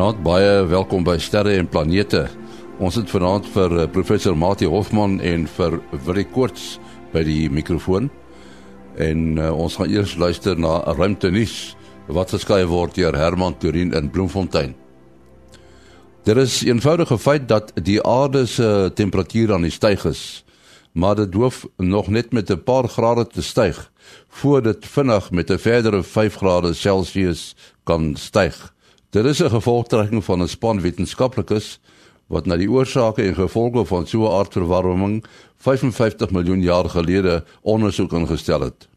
Goeienaand, baie welkom by Sterre en Planete. Ons het vanaand vir eh, professor Mati Hofman en vir Willie Koorts by die mikrofoon. En uh, ons gaan eers luister na 'n ruimtenuus wat geskryf word deur Herman Turin in Bloemfontein. Daar is eenvoudige feit dat die aarde se temperatuur aan die styg is, maar dit hoef nog net met 'n paar grade te styg voordat dit vinnig met 'n verdere 5 grade Celsius kan styg. Dit is 'n gevolgtrekking van 'n span wetenskaplikes wat na die oorsake en gevolge van so 'n aardverwarming 55 miljoen jaar gelede ondersoek ingestel het.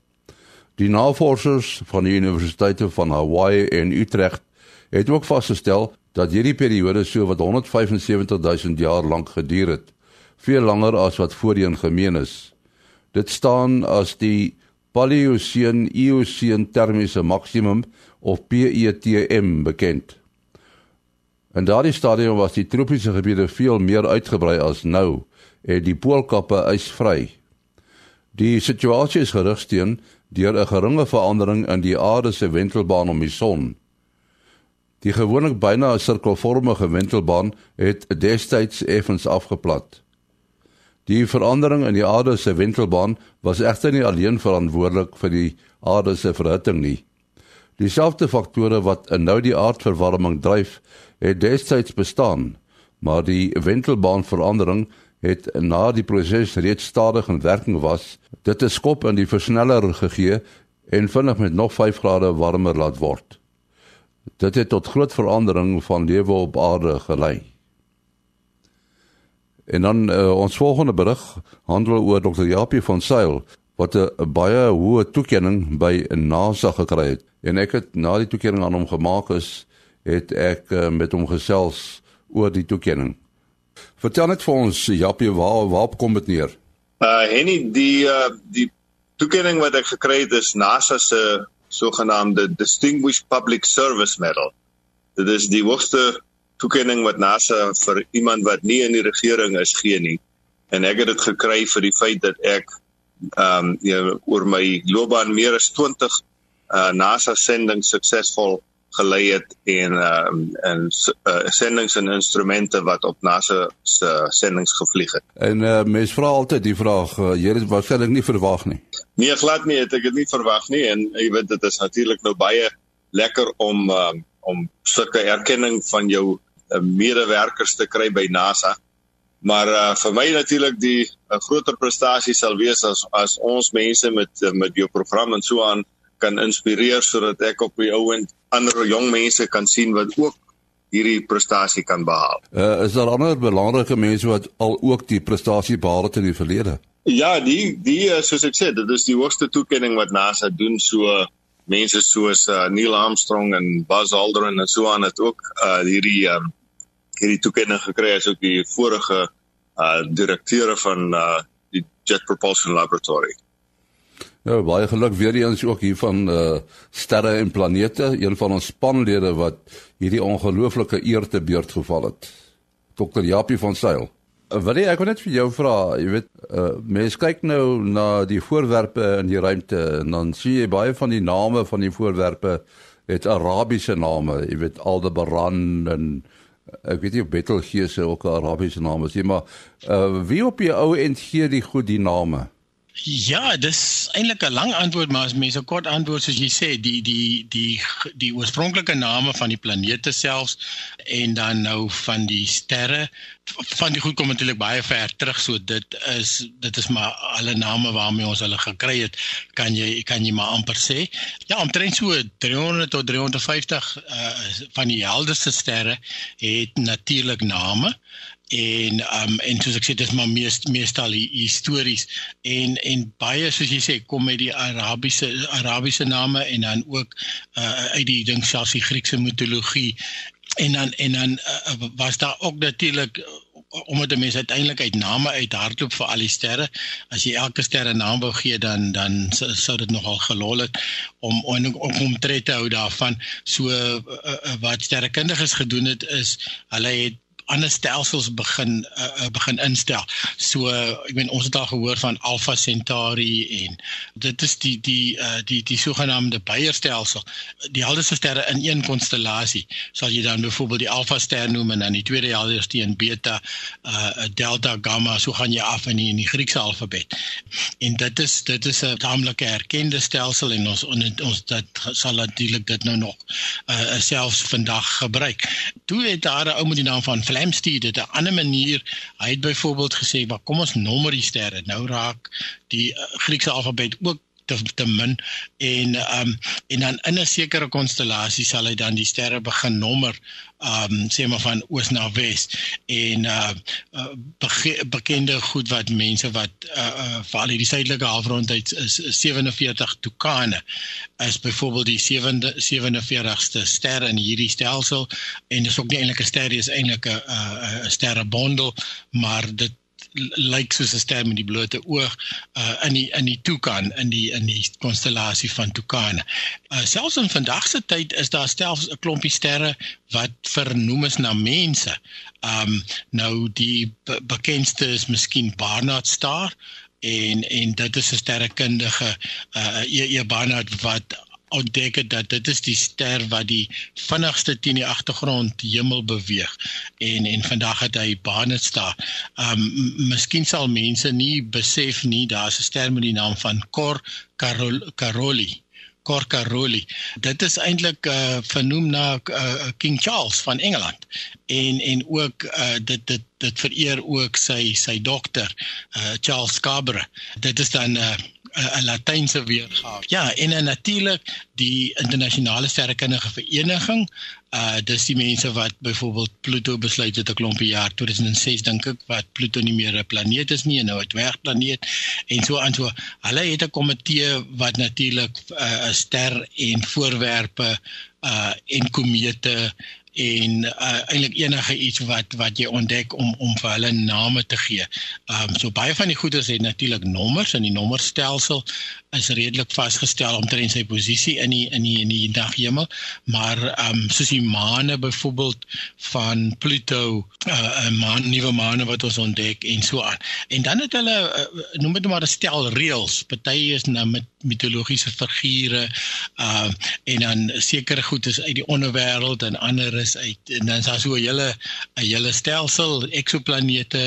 Die navorsers van die Universiteite van Hawaii en Utrecht het ook vasgestel dat hierdie periode so wat 175 000 jaar lank geduur het, veel langer as wat voorheen gemeen is. Dit staan as die Paleocene-Eocene termiese maksimum of PETM bekend. In daardie stadium was die tropiese gebiede veel meer uitgebrei as nou en die poolkappe ysvry. Die situasie is gerigsteen deur 'n geringe verandering in die aarde se wentelbaan om die son. Die gewoonlik byna 'n sirkelvormige wentelbaan het destyds effens afgeplat. Die verandering in die aarde se wentelbaan was egter nie alleen verantwoordelik vir die aarde se verhitting nie. Dieselfde faktore wat nou die aardverwarming dryf, het destyds bestaan, maar die wentelbaanverandering het na die proses reeds stadig in werking was, dit 'n skop in die versneller gegee en vinnig met nog 5 grade warmer laat word. Dit het tot groot verandering van lewe op aarde gelei. En dan uh, ons volgende berig handel oor Dr. Japie van Sail wat 'n baie hoë toekenning by NASA gekry het en ek het na die toekenning aan hom gemaak is het ek uh, met hom gesels oor die toekenning. Vertel net vir ons Jappie waar waar kom dit neer? Uh Henny die uh die toekenning wat ek gekry het is NASA se sogenaamde Distinguished Public Service Medal. Dit is die hoogste toekenning wat NASA vir iemand wat nie in die regering is gee nie. En ek het dit gekry vir die feit dat ek ehm um, oor my loopbaan meer as 20 uh, NASA sending suksesvol gelei het en um, en uh, sendings en instrumente wat op NASA se sendings gevlieg het. En uh, mens vra altyd die vraag, uh, jy het waarskynlik nie verwag nie. Nee, glad nie, het ek dit nie verwag nie en jy weet dit is natuurlik nou baie lekker om uh, om sulke erkenning van jou uh, medewerkers te kry by NASA. Maar uh, vir my natuurlik die uh, groter prestasie sal wees as as ons mense met uh, met jou program en so aan kan inspireer sodat ek op die ouend ander jong mense kan sien wat ook hierdie prestasie kan behaal. Uh, is daar ander belangrike mense wat al ook die prestasie behaal het in die verlede? Ja, die die uh, soos ek sê, dit is die hoogste toekenning wat NASA doen so mense soos uh, Neil Armstrong en Buzz Aldrin en so aan het ook uh, hierdie um, hierdie toekenning gekry as ook die vorige uh, direkteure van uh, die Jet Propulsion Laboratory. Ja, baie geluk weer eens ook hier van uh sterre en planete, een van ons spanlede wat hierdie ongelooflike eer te beurt geval het. Dr. Japie van Sail. Uh, wil ek ek wil net vir jou vra, jy weet, uh mense kyk nou na die voorwerpe in die ruimte en dan sien jy baie van die name van die voorwerpe het Arabiese name, jy weet Aldebaran en ek weet nie of Betelgeuse ook 'n Arabiese naam is nie, maar uh wie op die ou end gee die goed die name? Ja, dis eintlik 'n lang antwoord, maar as mense 'n kort antwoord soos jy sê, die die die die oorspronklike name van die planete selfs en dan nou van die sterre van die goed kom natuurlik baie ver terug, so dit is dit is maar alle name waarmee ons hulle gekry het, kan jy kan jy maar amper sê. Ja, omtrent so 300 tot 350 uh, van die helderste sterre het natuurlik name en um en soos ek sê dit is maar meest meestal histories en en baie soos jy sê kom met die Arabiese Arabiese name en dan ook uh uit die ding selfs die Griekse mitologie. En dan en dan uh, was daar ook natuurlik omdat die mense uiteindelik uit name uit hardloop vir al die sterre as jy elke ster 'n naam wou gee dan dan sou dit nogal gelol het om om, om tred te hou daarvan. So uh, uh, wat sterrekundiges gedoen het is hulle het ander stelsels begin uh, begin instel. So uh, ek meen ons het al gehoor van Alpha Centauri en dit is die die uh, die die sogenaamde Bayer-stelsel. Die helderste sterre in een konstellasie sal jy dan byvoorbeeld die Alpha ster noem en dan die tweede helderste een Beta, uh, Delta, Gamma, so gaan jy af in die, in die Griekse alfabet. En dit is dit is 'n taamlike erkende stelsel en ons on, ons dit sal natuurlik dit nou nog uh, selfs vandag gebruik. Toe het daar 'n ou met die naam van Flamsteed dit 'n ander manier. Hy het byvoorbeeld gesê, "Maar kom ons nommer die sterre." Nou raak die uh, Griekse alfabet ook te, te min en um, en dan in 'n sekere konstellasie sal hy dan die sterre begin nommer um, sê maar van oos na wes en uh, uh bege bekende goed wat mense wat uh, uh veral hierdie suidelike halfrond uit is, is 47 Tukane is byvoorbeeld die 7de 47ste ster in hierdie stelsel en dis ook nie eintlik 'n ster dis eintlik 'n 'n sterrebondel maar dit lyk soos 'n ster met die blote oog uh in die in die Tukan in die in die konstellasie van Tukane. Uh selfs in vandag se tyd is daar selfs 'n klompie sterre wat vernoem is na mense. Um nou die be bekendste is miskien Barnard Star en en dit is 'n sterrekundige uh E. E. Barnard wat ontdek het dat dit is die ster wat die vinnigste teen die agtergrond hemel beweeg en en vandag het hy bane staan. Um miskien sal mense nie besef nie daar's 'n ster met die naam van Cor Carol Caroli. Cor Caroli. Dit is eintlik uh vernoem na uh, King Charles van Engeland. En en ook uh dit dit dit vereer ook sy sy dokter uh Charles Scarborough. Dit is dan uh 'n Latynse weergawe. Ja, en en natuurlik die internasionale sterrekundige vereniging, uh dis die mense wat byvoorbeeld Pluto besluit het 'n klompie jaar 2006 dink ek wat Pluto nie meer 'n planeet is nie en nou 'n dwergplaneet en so aan so. Hulle het 'n komitee wat natuurlik 'n uh, ster en voorwerpe uh en komete en uh, eintlik enige iets wat wat jy ontdek om om vir hulle name te gee. Ehm um, so baie van die goeders het natuurlik nommers en die nommerstelsel is redelik vasgestel omtrent sy posisie in die in die in die daghemel, maar ehm um, soos die maane byvoorbeeld van Pluto, uh, 'n uh, maan nuwe maane wat ons ontdek en so aan. En dan het hulle uh, noem dit maar 'n stel reëls. Party is nou met mitologiese figure, uh en dan sekere goed is uit die onderwêreld en ander is uit en dan is daar so 'n hele 'n hele stelsel eksoplanete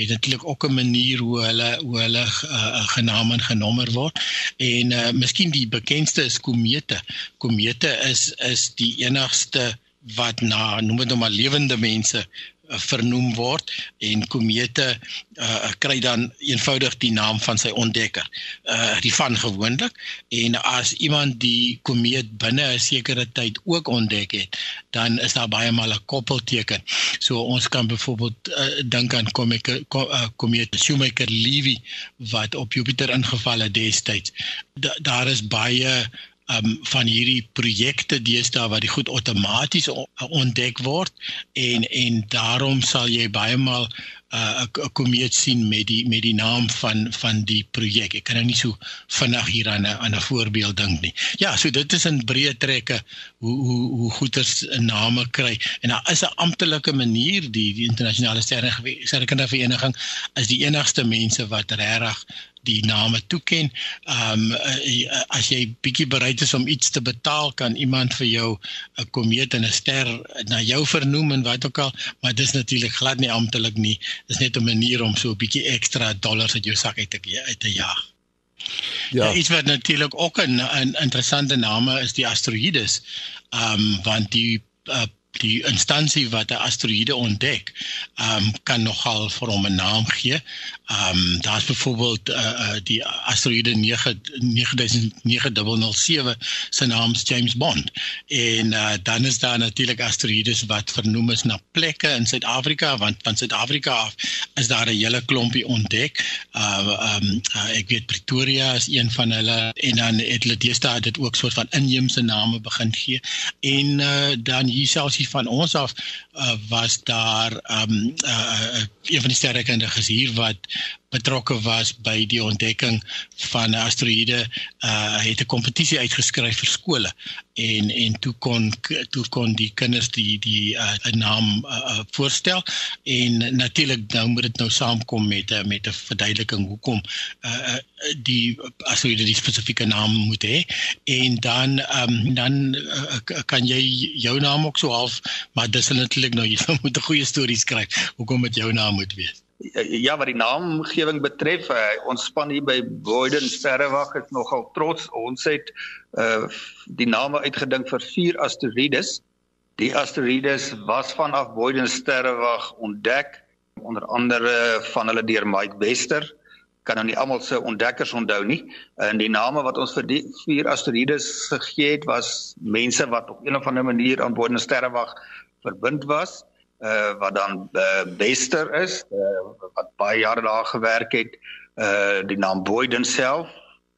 het natuurlik ook 'n manier hoe hulle hoe hulle uh, genaam en genommer word en uh, miskien die bekendste is komete. Komete is is die enigste wat na noem dit nou maar lewende mense vernoem word en komete uh, kry dan eenvoudig die naam van sy ontdekker. Uh die van gewoonlik en as iemand die komeet binne 'n sekere tyd ook ontdek het dan is daar baie maal 'n koppelteken. So ons kan byvoorbeeld uh, dink aan komeet uh, komeet Shoemaker-Levy wat op Jupiter ingeval het destyds da, daar is baie um van hierdie projekte deesdae wat die goed outomaties ontdek word en en daarom sal jy baie maal 'n uh, komeet sien met die met die naam van van die projek. Ek kan nou nie so vinnig hier aan 'n aan 'n voorbeeld dink nie. Ja, so dit is in breë trekke hoe hoe hoe goeters 'n name kry en daar is 'n amptelike manier die die internasionale sterrekundige vereniging is die enigste mense wat regtig die name toeken. Ehm um, as jy bietjie bereid is om iets te betaal, kan iemand vir jou 'n komeet en 'n ster na jou vernoem en wat ook al, maar dis natuurlik glad nie amptelik nie. Dis net 'n manier om so 'n bietjie ekstra dollars uit jou sak uit te uit te jaag. Ja, ja iets wat natuurlik ook 'n 'n interessante name is die asteroïdes. Ehm um, want die uh, die instansie wat 'n asteroïde ontdek, ehm um, kan nogal vir hom 'n naam gee. Ehm um, daar's byvoorbeeld uh, uh die asteroïde 9007 se naam is James Bond. En uh dan is daar natuurlik asteroïdes wat vernoem is na plekke in Suid-Afrika want van Suid-Afrika af is daar 'n hele klompie ontdek. Uh ehm um, uh, ek weet Pretoria is een van hulle en dan het hulle deesdae dit ook soort van inheemse name begin gee. En uh dan hier selfs hier van ons af uh, was daar um uh, een van die sterrekundiges hier wat betrokke was by die ontdekking van 'n asteroïde uh het 'n kompetisie uitgeskryf vir skole en en toe kon toe kon die kinders die die uh 'n naam uh, uh, voorstel en natuurlik nou moet dit nou saamkom met uh, met 'n verduideliking hoekom uh die asteroïde die spesifieke naam moet hê en dan um dan uh, kan jy jou naam ook so half maar dis natuurlik nou jy moet 'n goeie storie skryf hoekom dit jou naam moet wees ja wat die naamgewing betref uh, ons span hier by Boyden Sterrewag is nogal trots. Ons het uh, die name uitgedink vir vier asteroïdes. Die asteroïdes was vanaf Boyden Sterrewag ontdek onder andere van hulle deur Mike Wester. Kan nou nie almal se ontdekkers onthou nie. En die name wat ons vir die vier asteroïdes gegee het was mense wat op een of ander manier aan Boyden Sterrewag verbind was uh wat dan uh, Bester is uh, wat baie jare daar gewerk het uh die naam Boyden self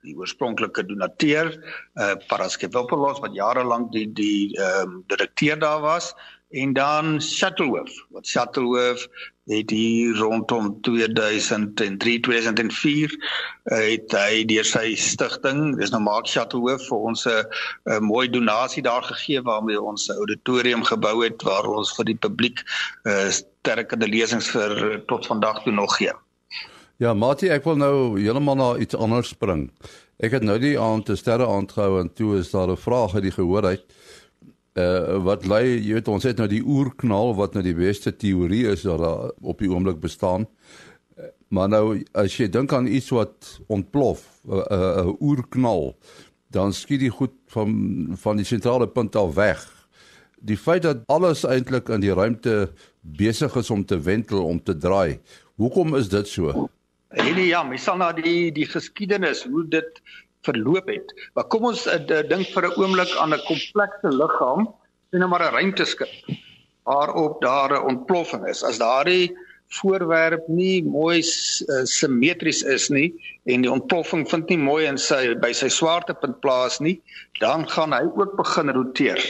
die oorspronklike donateur uh Paraskevopoulos wat jare lank die die ehm um, direkteur daar was en dan Shuttleworth wat Shuttleworth het hier rondom 2003 2004 uh, het hy deur sy stigting dis nou Mark Shuttleworth vir ons 'n mooi donasie daar gegee waarmee ons 'n auditorium gebou het waar ons vir die publiek uh, sterkende lesings vir tot vandag toe nog gee. Ja, Mati, ek wil nou heeltemal na iets anders spring. Ek het nou die aand te sterre aangehou en toe is daar 'n vraag uit die gehoor uit uh, wat lei jy weet ons het nou die oerknal wat nou die beste teorie is dat daar op die oomblik bestaan. Uh, maar nou as jy dink aan iets wat ontplof 'n uh, uh, uh, oerknal dan skiet die goed van van die sentrale punt af weg. Die feit dat alles eintlik in die ruimte besig is om te wentel om te draai hoekom is dit so? Nee ja, mens sal na die die geskiedenis hoe dit verloop het. Maar kom ons uh, dink vir 'n oomblik aan 'n komplekse liggaam, sien nou maar 'n ruimteskip waarop daar 'n ontploffing is. As daardie voorwerp nie mooi uh, simmetries is nie en die ontploffing vind nie mooi in sy by sy swaartepunt plaas nie, dan gaan hy ook begin roteer.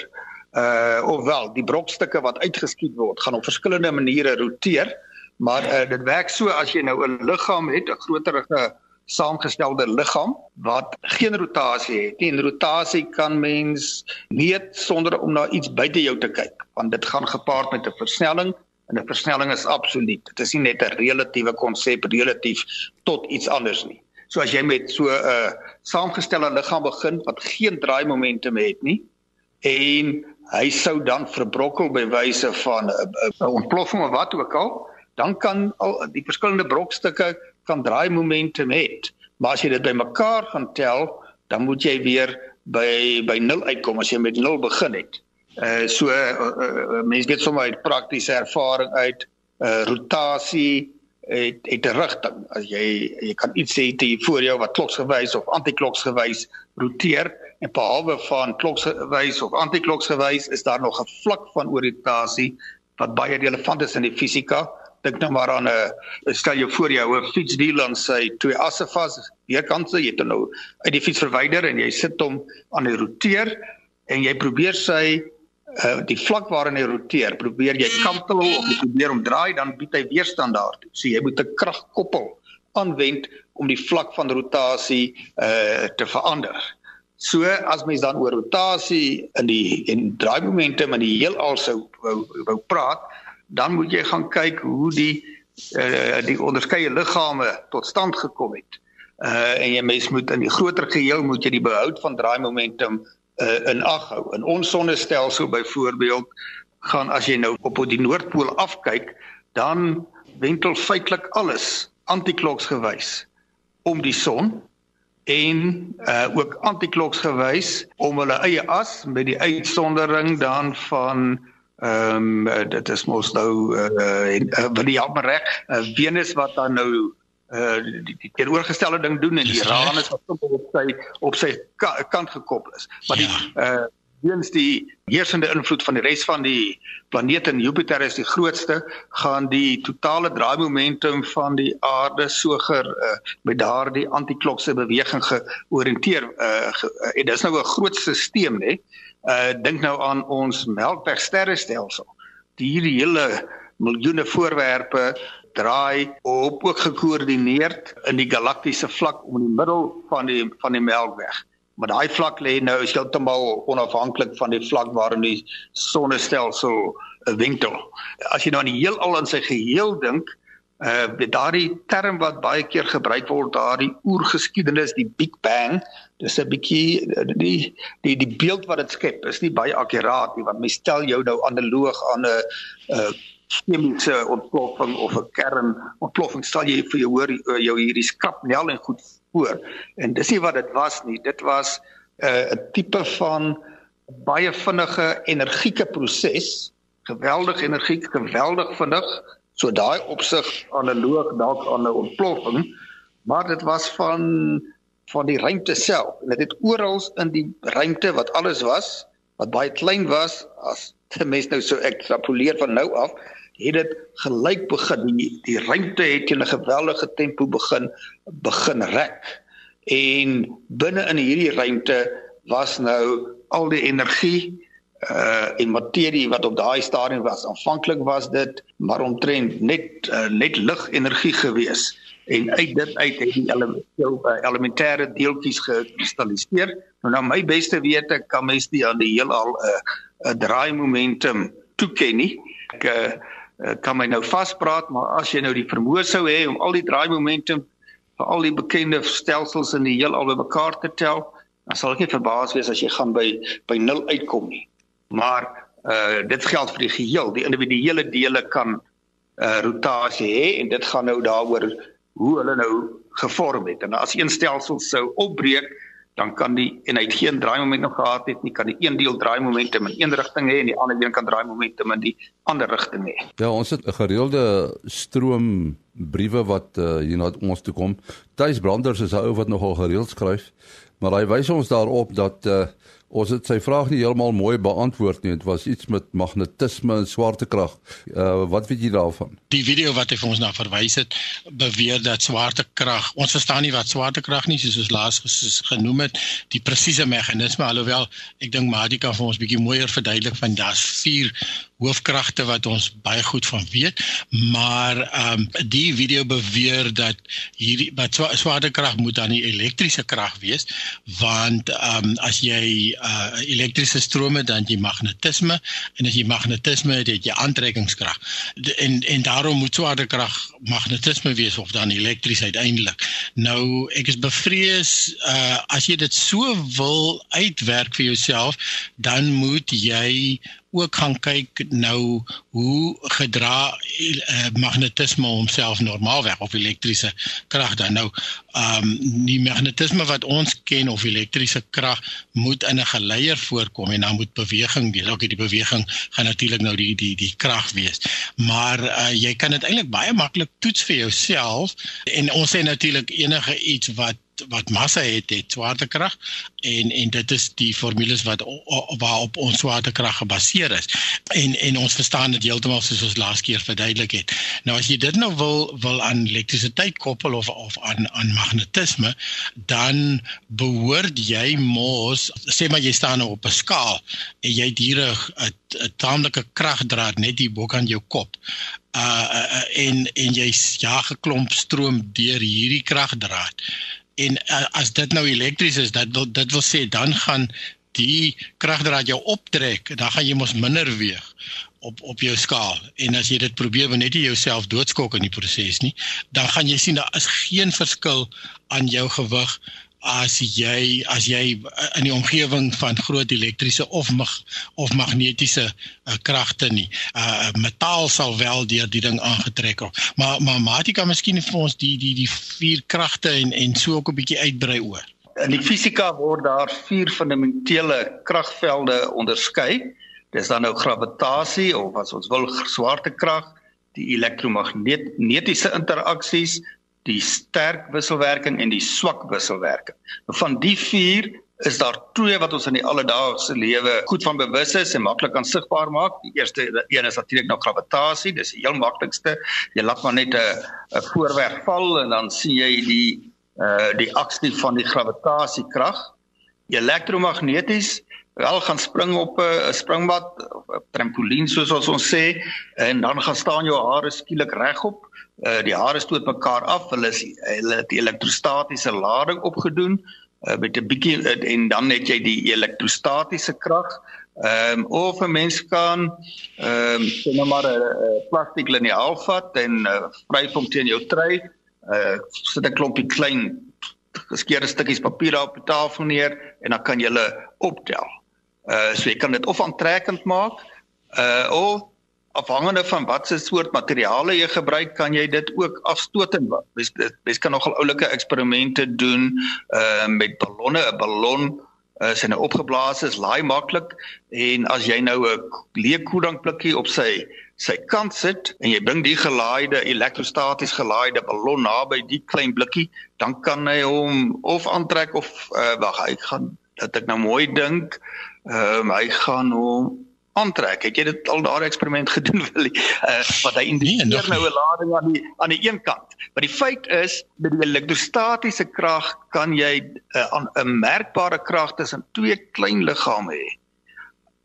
Uh ofwel, die brokstukke wat uitgeskiet word, gaan op verskillende maniere roteer, maar uh, dit werk so as jy nou 'n liggaam het, 'n groterige saamgestelde liggaam wat geen rotasie het nie. En rotasie kan mens meet sonder om na iets buite jou te kyk, want dit gaan gepaard met 'n versnelling en 'n versnelling is absoluut. Dit is nie net 'n relatiewe konsep relatief tot iets anders nie. So as jy met so 'n uh, saamgestelde liggaam begin wat geen draaimomentum het nie en hy sou dan verbrokkel by wyse van 'n ontploffing of wat ook al, dan kan al die verskillende brokstukke kan draai momentum het. Maar as jy dit bymekaar gaan tel, dan moet jy weer by by 0 uitkom as jy met 0 begin het. Uh so uh, uh, mense weet sommer uit praktiese ervaring uit uh rotasie het het 'n rigting. As jy jy kan iets sê te voor jou wat kloksgewys of antikloksgewys roteer en behalwe van kloksgewys of antikloksgewys is daar nog 'n vlak van oriëntasie wat baie relevant is in die fisika dink nou maar aan 'n stel jou voor jou 'n fietswiel aan sy twee asse vas, weerkante, jy het nou uit die fiets verwyder en jy sit hom aan die roteer en jy probeer sy uh, die vlak waarin hy roteer, probeer jy kantel of jy probeer hom draai, dan bied hy weerstand daartoe. So jy moet 'n kragkoppel aanwend om die vlak van rotasie uh te verander. So as mens dan oor rotasie in die en draai momentum in die heelal sou wou, wou praat, dan moet jy gaan kyk hoe die uh, die onderskeie liggame tot stand gekom het. Uh en jy mens moet in die groter geheel moet jy die behoud van draai momentum uh in ag hou. In ons sonnestelsel byvoorbeeld gaan as jy nou op die noordpool afkyk, dan wentel feitelik alles antikloks gewys om die son en uh ook antikloks gewys om hulle eie as met die uitsondering dan van Ehm um, dit is mos nou eh uh, uh, wil jy help my reg uh, Venus wat dan nou eh uh, die, die teenoorgestelde ding doen en die Uranus wat op sy op sy ka kant gekoppel is. Maar die ja. eh uh, weens die heersende invloed van die res van die planete en Jupiter is die grootste, gaan die totale draaimomentum van die aarde soger uh, met daardie antiklokse beweging georiënteer. Eh uh, en dis nou 'n groot stelsel, né? Uh dink nou aan ons Melkweg sterrestelsel hierdie hele miljoene voorwerpe draai op ook gekoördineerd in die galaktiese vlak om in die middel van die van die Melkweg. Maar daai vlak lê nou is heeltemal onafhanklik van die vlak waarin die sonnestelsel winkel. As jy nou aan die heelal in sy geheel dink, uh daardie term wat baie keer gebruik word, daardie oergeskiedenis, die Big Bang, dis 'n bietjie die die die beeld wat dit skep is nie baie akkuraat nie, want mens stel jou nou analoog aan 'n uh chemiese ontploffing of 'n kernontploffing, stel jy vir jou hoor jou hierdie skrapnel en goed voor. En dis nie wat dit was nie. Dit was 'n uh, 'n tipe van baie vinnige energieke proses geweldig energiek, geweldig vinnig. So daai opsig analoog dalk aan 'n ontploffing, maar dit was van van die ruimte self. En dit het oral in die ruimte wat alles was, wat baie klein was, as die mens nou so ekstrapoleer van nou af, het dit gelyk begin. Die, die ruimte het in 'n geweldige tempo begin begin rek. En binne in hierdie ruimte was nou al die energie uh en materie wat op daai stadium was. Aanvanklik was dit maar omtrent net uh, net ligenergie gewees en uit dit uit het die uh, elementêre deeltjies gekristalliseer. Nou na my beste wete kan mens nie aan die heelal 'n uh, 'n uh, draai momentum toeken nie. Ek uh, kan my nou vaspraat, maar as jy nou die vermoë sou hê om al die draai momentum vir al die bekende stelsels in die heelal bymekaar te tel, dan sal ek nie verbaas wees as jy gaan by by 0 uitkom nie. Maar uh dit geld vir die geheel. Die individuele dele kan uh rotasie hê en dit gaan nou daaroor hoe hulle nou gevorm het. En as een stelsel sou opbreek dan kan die en hy het geen draai momentum gehad het nie kan die een deel draai momentum in een rigting hê en die ander een kan draai momentum in die ander rigting hê. Ja ons het 'n gereelde stroom briewe wat uh, hier na ons toe kom. Tuis Branders is 'n ou wat nogal gereeld skryf maar hy wys ons daarop dat uh, Ons het sy vraag nie heeltemal mooi beantwoord nie. Dit was iets met magnetisme en swaartekrag. Uh wat weet jy daarvan? Die video wat hy vir ons na verwys het, beweer dat swaartekrag, ons verstaan nie wat swaartekrag nie soos ons laas genoem het, die presiese meganisme alhoewel ek dink Madika vir ons bietjie mooier verduidelik van daar's vier hoofkragte wat ons baie goed van weet, maar ehm um, die video beweer dat hierdie wat swaartekrag moet dan die elektriese krag wees, want ehm um, as jy uh elektriese strome dan jy magnetisme en as jy magnetisme het, het jy aantrekkingskrag. En en daarom moet swaartekrag magnetisme wees of dan elektries uiteindelik. Nou ek is bevrees uh as jy dit so wil uitwerk vir jouself, dan moet jy ook gaan kyk nou hoe gedra uh, magnetisme homself normaalweg of elektriese krag dan nou ehm um, die magnetisme wat ons ken of elektriese krag moet in 'n geleier voorkom en dan moet beweging wees. Okay, die beweging gaan natuurlik nou die die die krag wees. Maar uh, jy kan dit eintlik baie maklik toets vir jouself en ons sê natuurlik enige iets wat wat massa het het swaartekrag en en dit is die formules wat waarop ons swaartekrag gebaseer is en en ons verstaan dit heeltemal soos ons laas keer verduidelik het. Nou as jy dit nou wil wil aan elektrisiteit koppel of of aan aan magnetisme, dan behoort jy mos sê maar jy staan nou op 'n skaal en jy het hier 'n 'n taamlike kragdraad net hier bo kan jou kop. Uh, uh en en jy jaag 'n klomp stroom deur hierdie kragdraad en uh, as dit nou elektries is dat wil, dit wil sê dan gaan die kragdraad jou optrek dan gaan jy mos minder weeg op op jou skaal. En as jy dit probeer want net jy jouself doodskok in die proses nie dan gaan jy sien daar is geen verskil aan jou gewig as jy as jy in die omgewing van groot elektriese of mag, of magnetiese uh, kragte nie. Uh metaal sal wel deur die ding aangetrek word. Maar maar Matika miskien vir ons die die die vier kragte en en so ook 'n bietjie uitbrei oor. In die fisika word daar vier fundamentele kragvelde onderskei. Dis dan nou gravitasie of as ons wil swaartekrag, die elektromagnetiese interaksies, die sterk wisselwerking en die swak wisselwerking. Van die vier is daar twee wat ons in die alledaagse lewe goed van bewus is en maklik aan sigbaar maak. Die eerste een is natuurlik nou gravitasie, dis die heel maklikste. Jy laat maar net 'n 'n voorwerp val en dan sien jy die uh die aksie van die gravitasiekrag. Elektromagneties wel gaan spring op 'n springbad of 'n trampolien soos ons sê en dan gaan staan jou hare skielik regop. Uh die hare stoot mekaar af. Hulle is hulle het elektrostatiese lading opgedoen uh, met 'n bietjie uh, en dan het jy die elektrostatiese krag. Ehm um, of 'n mens kan ehm um, nou maar 'n plastiek liniaal vat en uh, vryf hom teen jou trui. Uh sit 'n klompie klein geskeurde stukkies papier op die tafel neer en dan kan jy hulle optel. Uh so jy kan dit of aantrekkend maak uh of afhangende van watse soort materiale jy gebruik, kan jy dit ook afstotend maak. Mens mens kan nogal oulike eksperimente doen uh met ballonne, 'n ballon uh, in 'n opgeblaas is laai maklik en as jy nou 'n leë koeldankblikkie op sy sy kant sit en jy bring die gelaaide elektrostaties gelaaide ballon naby die klein blikkie, dan kan hy hom of aantrek of uh, wag, hy gaan dat ek nou mooi dink, ehm uh, hy gaan hom aantrek. Het jy dit al daardie eksperiment gedoen wil? Uh, wat hy indiseer nee, nou 'n lading aan die aan die een kant. Maar die feit is met die elektrostatiese krag kan jy uh, 'n uh, merkbare krag tussen twee klein liggame hê.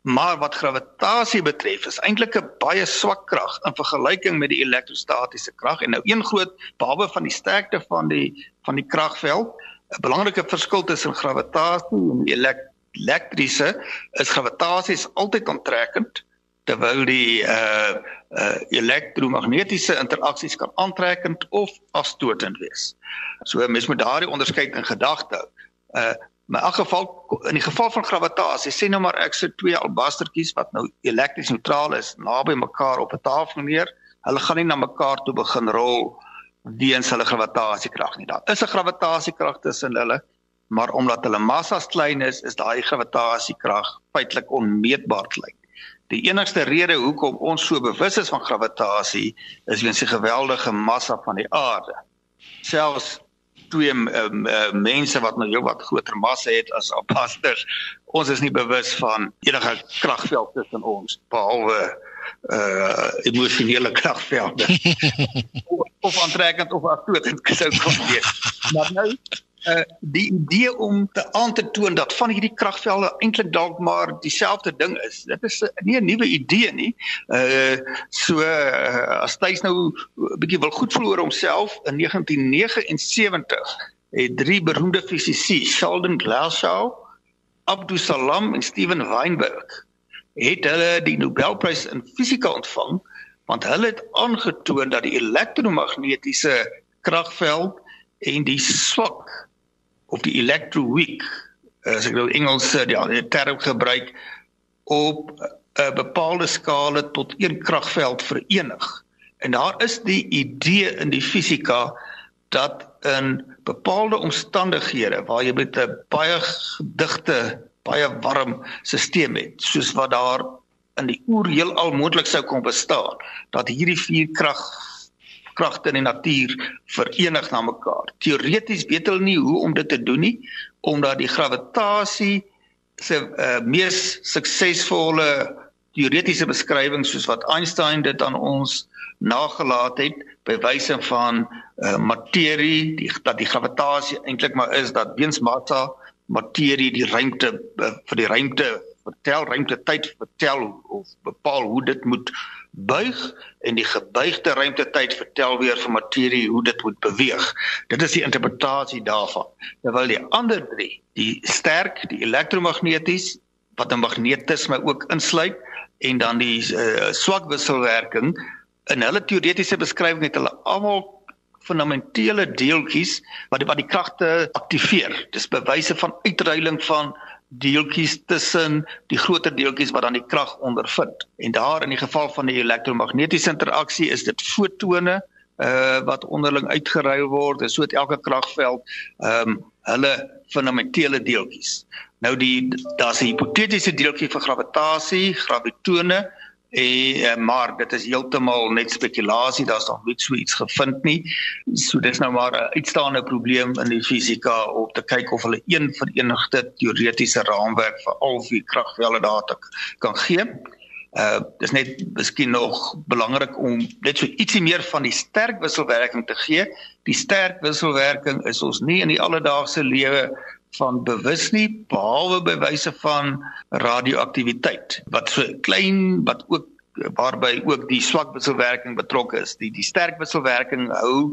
Maar wat gravitasie betref, is eintlik 'n baie swak krag in vergelyking met die elektrostatiese krag en nou een groot behalwe van die sterkte van die van die kragveld, 'n belangrike verskil tussen gravitasie en elek elektriese is gravitasie is altyd aantrekkend terwyl die uh uh elektromagnetiese interaksies kan aantrekkend of afstotend wees. So mens moet daardie onderskeid in gedagte hou. Uh in elk geval in die geval van gravitasie sê nou maar ek sit twee albastertjies wat nou elektries neutraal is naby mekaar op 'n tafel neer. Hulle gaan nie na mekaar toe begin rol weens hulle gravitasiekrag nie. Daar is 'n gravitasiekrag tussen hulle maar omdat hulle massas klein is, is daai gravitasiekrag feitelik onmeetbaar klein. Die enigste rede hoekom ons so bewus is van gravitasie is weens die geweldige massa van die aarde. Selfs twee um, uh, mense wat nou jou wat groter massa het as albasters, ons is nie bewus van enige kragveld tussen ons behalwe uh emosionele kragvelde. of, of aantrekkend of afstotend sou kon wees. Maar nou uh die idee om te aan te toon dat van hierdie kragvelde eintlik dalk maar dieselfde ding is. Dit is nie 'n nuwe idee nie. Uh so uh, as Thys nou 'n bietjie wil goed voel oor homself in 1979 het drie beroemde fisici, Sheldon Glasgow, Abdus Salam en Steven Weinberg het hulle die Nobelprys in fisika ontvang want hulle het aangetoon dat die elektromagnetiese kragveld en die swak of die electroweak as ek nou Engels eh, ja, die term gebruik op 'n uh, bepaalde skale tot een kragveld verenig. En daar is die idee in die fisika dat in bepaalde omstandighede waar jy met 'n baie digte, baie warm stelsel het, soos wat daar in die oer heelal moontlik sou kon bestaan, dat hierdie vier krag kragte in die natuur verenig na mekaar. Teoreties weet hulle nie hoe om dit te doen nie omdat die gravitasie se uh, mees suksesvolle teoretiese beskrywing soos wat Einstein dit aan ons nagelaat het by wyse van uh, materie die dat die gravitasie eintlik maar is dat weens massa materie die ruimte uh, vir die ruimte vertel ruimte tyd vertel of bepaal hoe dit moet buig en die gebuigde ruimtetyd vertel weer vir materie hoe dit moet beweeg. Dit is die interpretasie daarvan. Terwyl die ander drie, die sterk, die elektromagneties wat 'n magnetisme ook insluit en dan die uh, swak wisselwerking in hulle teoretiese beskrywing het hulle almal fundamentele deeltjies wat die, wat die kragte aktiveer. Dis bewyse van uitruiling van deeltjies tussen die groter deeltjies wat dan die krag ondervind. En daar in die geval van die elektromagnetiese interaksie is dit fotone uh wat onderling uitgeruil word. So het elke kragveld ehm um, hulle fundamentele deeltjies. Nou die daar's 'n hipotetiese deeltjie vir gravitasie, gravitone Eh maar dit is heeltemal net spekulasie, daar's nog nie so iets gevind nie. So dis nou maar 'n uitstaande probleem in die fisika om te kyk of hulle een verenigde teoretiese raamwerk vir al vier kragvelde daar kan gee. Uh dis net miskien nog belangrik om net so ietsie meer van die sterk wisselwerking te gee. Die sterk wisselwerking is ons nie in die alledaagse lewe van bewus nie behalwe by wyse van radioaktiwiteit wat so klein wat ook waarby ook die swak wisselwerking betrokke is. Die die sterk wisselwerking hou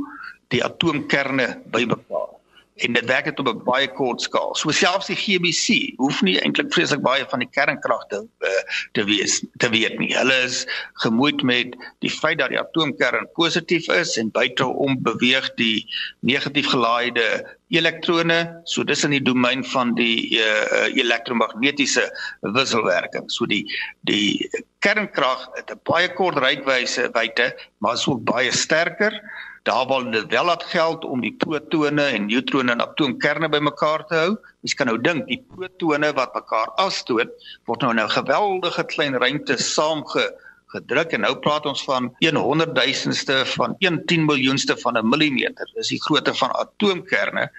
die atoomkerne bymekaar en dit werk dit op 'n baie kort skaal. So selfs die GBC hoef nie eintlik vreeslik baie van die kernkragte uh, te wees te weet nie. Hulle is gemoeid met die feit dat die atoomkern positief is en buite hom beweeg die negatief gelaaide elektrone, so dis in die domein van die uh, elektromagnetiese wisselwerking. So die die kernkrag het 'n baie kort reikwyse buite, maar is ook baie sterker daar wil dit wel laat geld om die protone en neutrone en atoomkerne bymekaar te hou. Jy kan nou dink die protone wat mekaar afstoot word nou in 'n geweldige klein ruimte saamge gedruk en nou praat ons van 100 duisendste van 1 10 miljoenste van 'n millimeter. Dis die grootte van atoomkerne.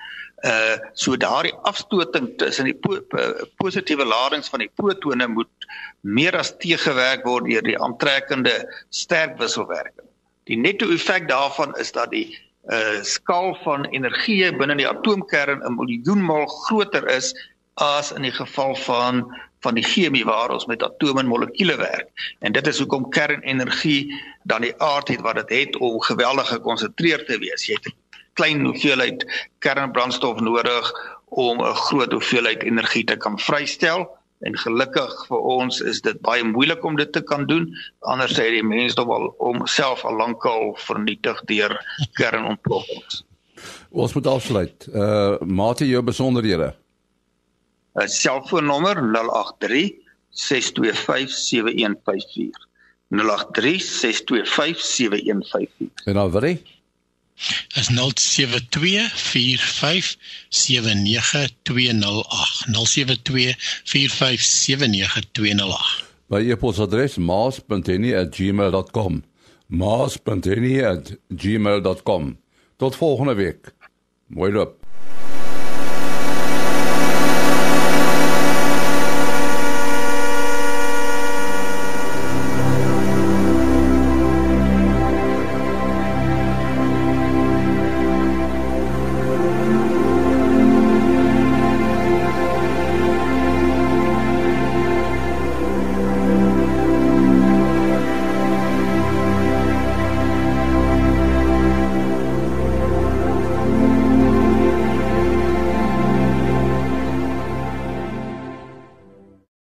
Uh so daardie afstoting tussen die po positiewe ladings van die protone moet meer as teëgewerk word deur die aantrekkende sterk wisselwerking. Die netto effek daarvan is dat die uh skaal van energie binne die atoomkern 'n miljoen maal groter is as in die geval van van die chemie waar ons met atome en molekule werk. En dit is hoekom kernenergie dan die aard het wat dit het om geweldig gekonsentreerd te wees. Jy het 'n klein hoeveelheid kernbrandstof nodig om 'n groot hoeveelheid energie te kan vrystel. En gelukkig vir ons is dit baie moeilik om dit te kan doen. Anders sê die mense tog al om self al lankal vernietig deur kernontploffings. Ons moet afsluit. Uh mate jou besonderhede. 'n Selfoonnommer 083 625 7154. 083 625 7154. En dan wat? Is 0724579208 by e-posadres maas.henny@gmail.com maas.henny@gmail.com tot volgende week. Mooi loop